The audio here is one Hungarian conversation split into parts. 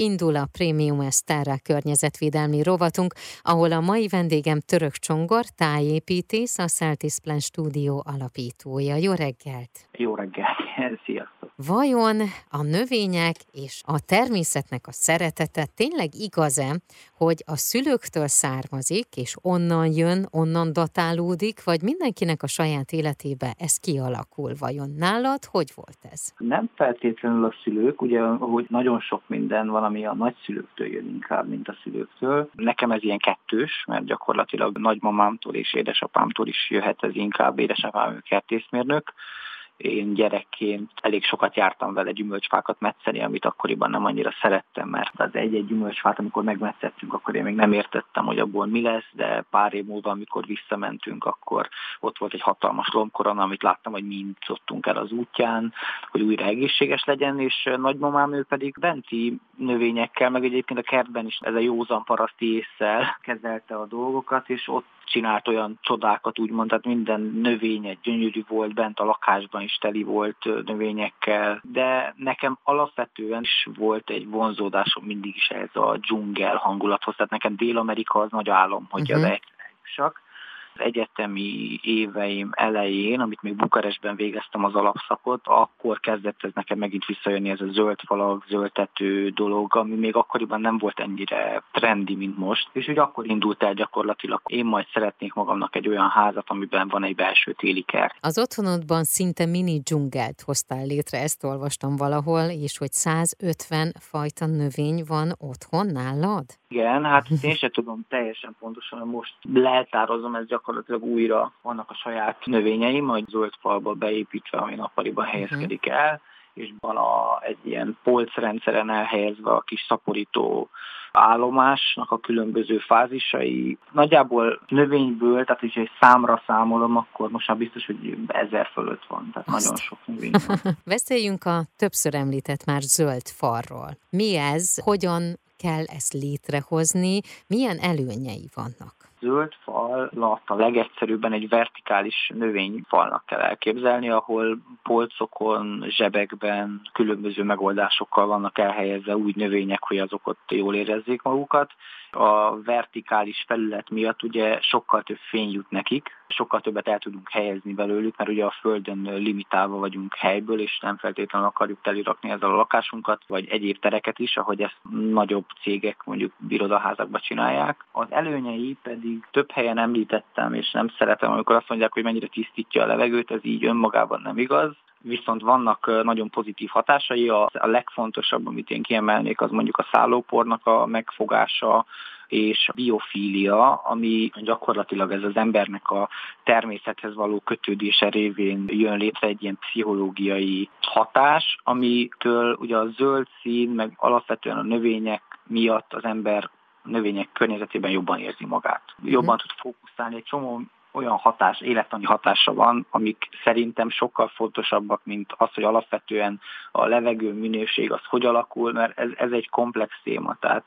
indul a Premium Esterra környezetvédelmi rovatunk, ahol a mai vendégem Török Csongor, tájépítész, a Celtis Plan Studio alapítója. Jó reggelt! Jó reggelt! Sziasztok! Vajon a növények és a természetnek a szeretete tényleg igaz-e, hogy a szülőktől származik, és onnan jön, onnan datálódik, vagy mindenkinek a saját életébe ez kialakul? Vajon nálad hogy volt ez? Nem feltétlenül a szülők, ugye, hogy nagyon sok minden van, ami a nagyszülőktől jön inkább, mint a szülőktől. Nekem ez ilyen kettős, mert gyakorlatilag nagymamámtól és édesapámtól is jöhet ez inkább, édesapám kertészmérnök, én gyerekként elég sokat jártam vele gyümölcsfákat metszeni, amit akkoriban nem annyira szerettem, mert az egy-egy gyümölcsfát, amikor megmetszettünk, akkor én még nem értettem, hogy abból mi lesz, de pár év múlva, amikor visszamentünk, akkor ott volt egy hatalmas lombkorona, amit láttam, hogy mind szottunk el az útján, hogy újra egészséges legyen, és nagymamám ő pedig benti növényekkel, meg egyébként a kertben is ez a józan paraszti észsel kezelte a dolgokat, és ott csinált olyan csodákat, úgymond, tehát minden növénye gyönyörű volt, bent a lakásban is teli volt növényekkel, de nekem alapvetően is volt egy vonzódásom mindig is ez a dzsungel hangulathoz, tehát nekem Dél-Amerika az nagy álom, hogy uh-huh. a egyetemi éveim elején, amit még Bukarestben végeztem az alapszakot, akkor kezdett ez nekem megint visszajönni ez a zöld falak, zöldtető dolog, ami még akkoriban nem volt ennyire trendi, mint most. És úgy akkor indult el gyakorlatilag, én majd szeretnék magamnak egy olyan házat, amiben van egy belső téli kert. Az otthonodban szinte mini dzsungelt hoztál létre, ezt olvastam valahol, és hogy 150 fajta növény van otthon nálad? Igen, hát én sem tudom teljesen pontosan, most leltározom ez gyakorlatilag újra. Vannak a saját növényeim, majd zöld falba beépítve, ami nappaliban mhm. helyezkedik el, és van a, egy ilyen polcrendszeren elhelyezve a kis szaporító állomásnak a különböző fázisai. Nagyjából növényből, tehát hogyha egy számra számolom, akkor most már biztos, hogy ezer fölött van, tehát Azt. nagyon sok növény van. Beszéljünk a többször említett már zöld farról. Mi ez? Hogyan kell ezt létrehozni? Milyen előnyei vannak? Zöld falat a legegyszerűbben egy vertikális növényfalnak kell elképzelni, ahol polcokon, zsebekben különböző megoldásokkal vannak elhelyezve úgy növények, hogy azok ott jól érezzék magukat. A vertikális felület miatt ugye sokkal több fény jut nekik, sokkal többet el tudunk helyezni belőlük, mert ugye a Földön limitálva vagyunk helyből, és nem feltétlenül akarjuk telirakni ezzel a lakásunkat, vagy egyéb tereket is, ahogy ezt nagyobb cégek mondjuk birodaházakba csinálják. Az előnyei pedig több helyen említettem, és nem szeretem, amikor azt mondják, hogy mennyire tisztítja a levegőt, ez így önmagában nem igaz viszont vannak nagyon pozitív hatásai. A, a legfontosabb, amit én kiemelnék, az mondjuk a szállópornak a megfogása, és a biofília, ami gyakorlatilag ez az embernek a természethez való kötődése révén jön létre egy ilyen pszichológiai hatás, amitől ugye a zöld szín, meg alapvetően a növények miatt az ember a növények környezetében jobban érzi magát. Jobban tud fókuszálni, egy csomó olyan hatás, élettani hatása van, amik szerintem sokkal fontosabbak, mint az, hogy alapvetően a levegő minőség az hogy alakul, mert ez, ez egy komplex téma. Tehát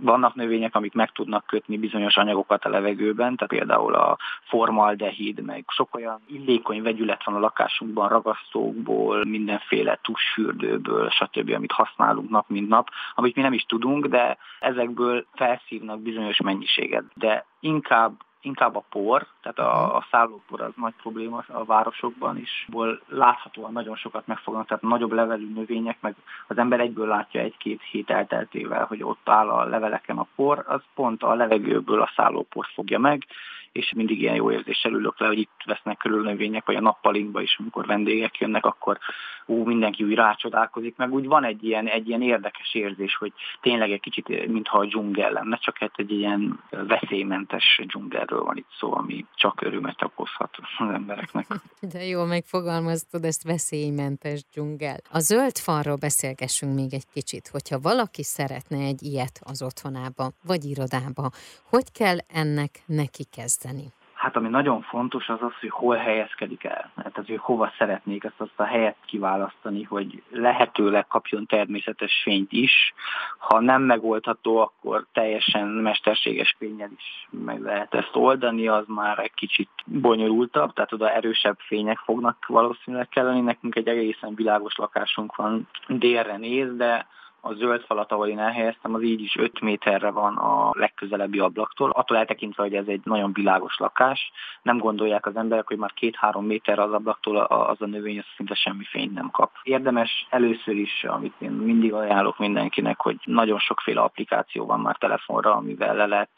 vannak növények, amik meg tudnak kötni bizonyos anyagokat a levegőben, tehát például a formaldehid, meg sok olyan illékony vegyület van a lakásunkban, ragasztókból, mindenféle tusfürdőből, stb., amit használunk nap mint nap, amit mi nem is tudunk, de ezekből felszívnak bizonyos mennyiséget. De inkább inkább a por, tehát a, mhm. a szállópor az nagy probléma a városokban is, ból láthatóan nagyon sokat megfognak, tehát nagyobb levelű növények, meg az ember egyből látja egy-két hét elteltével, hogy ott áll a leveleken a por, az pont a levegőből a szállópor fogja meg, és mindig ilyen jó érzéssel ülök le, hogy itt vesznek körül növények, vagy a nappalinkba is, amikor vendégek jönnek, akkor ú, mindenki úgy rácsodálkozik, meg úgy van egy ilyen, egy ilyen érdekes érzés, hogy tényleg egy kicsit, mintha a dzsungel lenne, csak hát egy ilyen veszélymentes dzsungelről van itt szó, ami csak örömet okozhat az embereknek. De jó megfogalmaztad ezt veszélymentes dzsungel. A zöld falról beszélgessünk még egy kicsit, hogyha valaki szeretne egy ilyet az otthonába, vagy irodába, hogy kell ennek neki kezdeni? Kezdeni? Hát ami nagyon fontos az az, hogy hol helyezkedik el. Tehát, hogy hova szeretnék ezt azt a helyet kiválasztani, hogy lehetőleg kapjon természetes fényt is. Ha nem megoldható, akkor teljesen mesterséges fényel is meg lehet ezt oldani, az már egy kicsit bonyolultabb, tehát oda erősebb fények fognak valószínűleg kelleni. Nekünk egy egészen világos lakásunk van, délre néz, de A zöld falat, ahol én elhelyeztem, az így is 5 méterre van a legközelebbi ablaktól. Attól eltekintve, hogy ez egy nagyon világos lakás, nem gondolják az emberek, hogy már két-három méterre az ablaktól az a növény az szinte semmi fényt nem kap. Érdemes először is, amit én mindig ajánlok mindenkinek, hogy nagyon sokféle applikáció van már telefonra, amivel le lehet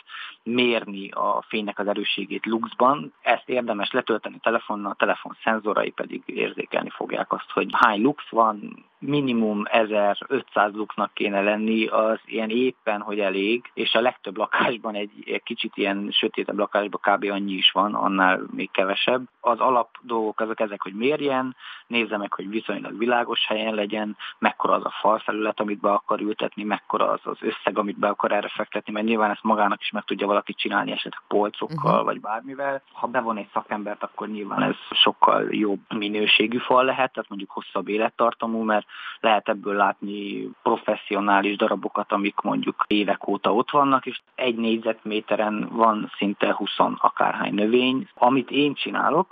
mérni a fénynek az erősségét luxban. Ezt érdemes letölteni telefonnal, a telefon szenzorai pedig érzékelni fogják azt, hogy hány lux van, minimum 1500 luxnak kéne lenni, az ilyen éppen, hogy elég, és a legtöbb lakásban egy, egy kicsit ilyen sötétebb lakásban kb. annyi is van, annál még kevesebb. Az alap dolgok azok ezek, hogy mérjen, nézze meg, hogy viszonylag világos helyen legyen, mekkora az a falfelület, amit be akar ültetni, mekkora az az összeg, amit be akar erre fektetni, mert nyilván ezt magának is meg tudja valaki csinálni esetleg polcokkal, uh-huh. vagy bármivel. Ha bevon egy szakembert, akkor nyilván ez sokkal jobb minőségű fal lehet, tehát mondjuk hosszabb élettartamú, mert lehet ebből látni professzionális darabokat, amik mondjuk évek óta ott vannak, és egy négyzetméteren van szinte 20 akárhány növény. Amit én csinálok,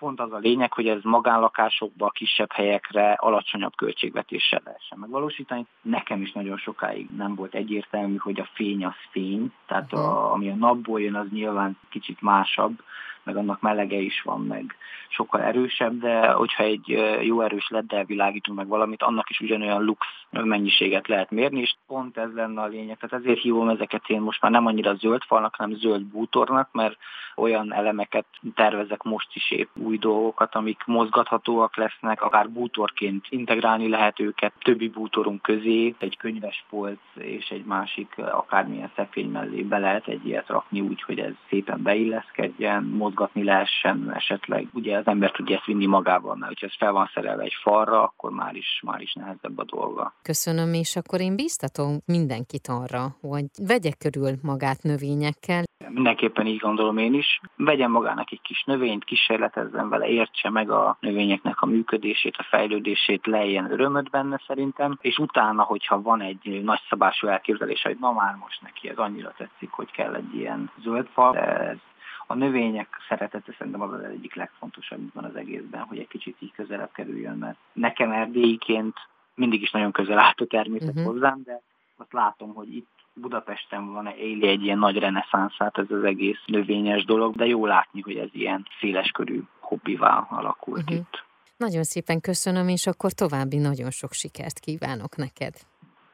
pont az a lényeg, hogy ez magánlakásokba, kisebb helyekre alacsonyabb költségvetéssel lehessen megvalósítani. Nekem is nagyon sokáig nem volt egyértelmű, hogy a fény az fény, tehát a, ami a napból jön, az nyilván kicsit másabb, meg annak melege is van, meg sokkal erősebb, de hogyha egy jó erős leddel világítunk meg valamit, annak is ugyanolyan lux mennyiséget lehet mérni, és pont ez lenne a lényeg. Tehát ezért hívom ezeket én most már nem annyira zöld falnak, hanem zöld bútornak, mert olyan elemeket tervezek most is épp új dolgokat, amik mozgathatóak lesznek, akár bútorként integrálni lehet őket többi bútorunk közé, egy könyves polc és egy másik akármilyen szekrény mellé be lehet egy ilyet rakni úgy, hogy ez szépen beilleszkedjen, mozgatni lehessen esetleg. Ugye az ember tudja ezt vinni magával, mert hogyha ez fel van szerelve egy falra, akkor már is, már is nehezebb a dolga. Köszönöm, és akkor én biztatom mindenkit arra, hogy vegye körül magát növényekkel. Mindenképpen így gondolom én is. Vegyen magának egy kis növényt, kísérletezzen vele, értse meg a növényeknek a működését, a fejlődését, lejjen örömöt benne szerintem, és utána, hogyha van egy nagyszabású elképzelés, hogy na már most neki ez annyira tetszik, hogy kell egy ilyen zöld fal, ez a növények szeretete szerintem az az egyik legfontosabb van az egészben, hogy egy kicsit így közelebb kerüljön, mert nekem erdélyiként mindig is nagyon közel állt a természet uh-huh. hozzám, de azt látom, hogy itt Budapesten van éli egy ilyen nagy reneszánszát ez az egész növényes dolog, de jó látni, hogy ez ilyen széleskörű hobbivá alakult uh-huh. itt. Nagyon szépen köszönöm, és akkor további nagyon sok sikert kívánok neked.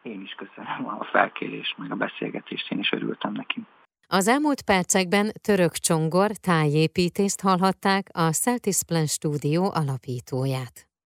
Én is köszönöm a felkérést, meg a beszélgetést, én is örültem neki. Az elmúlt percekben Török Csongor tájépítést hallhatták a Celtis Plan stúdió alapítóját.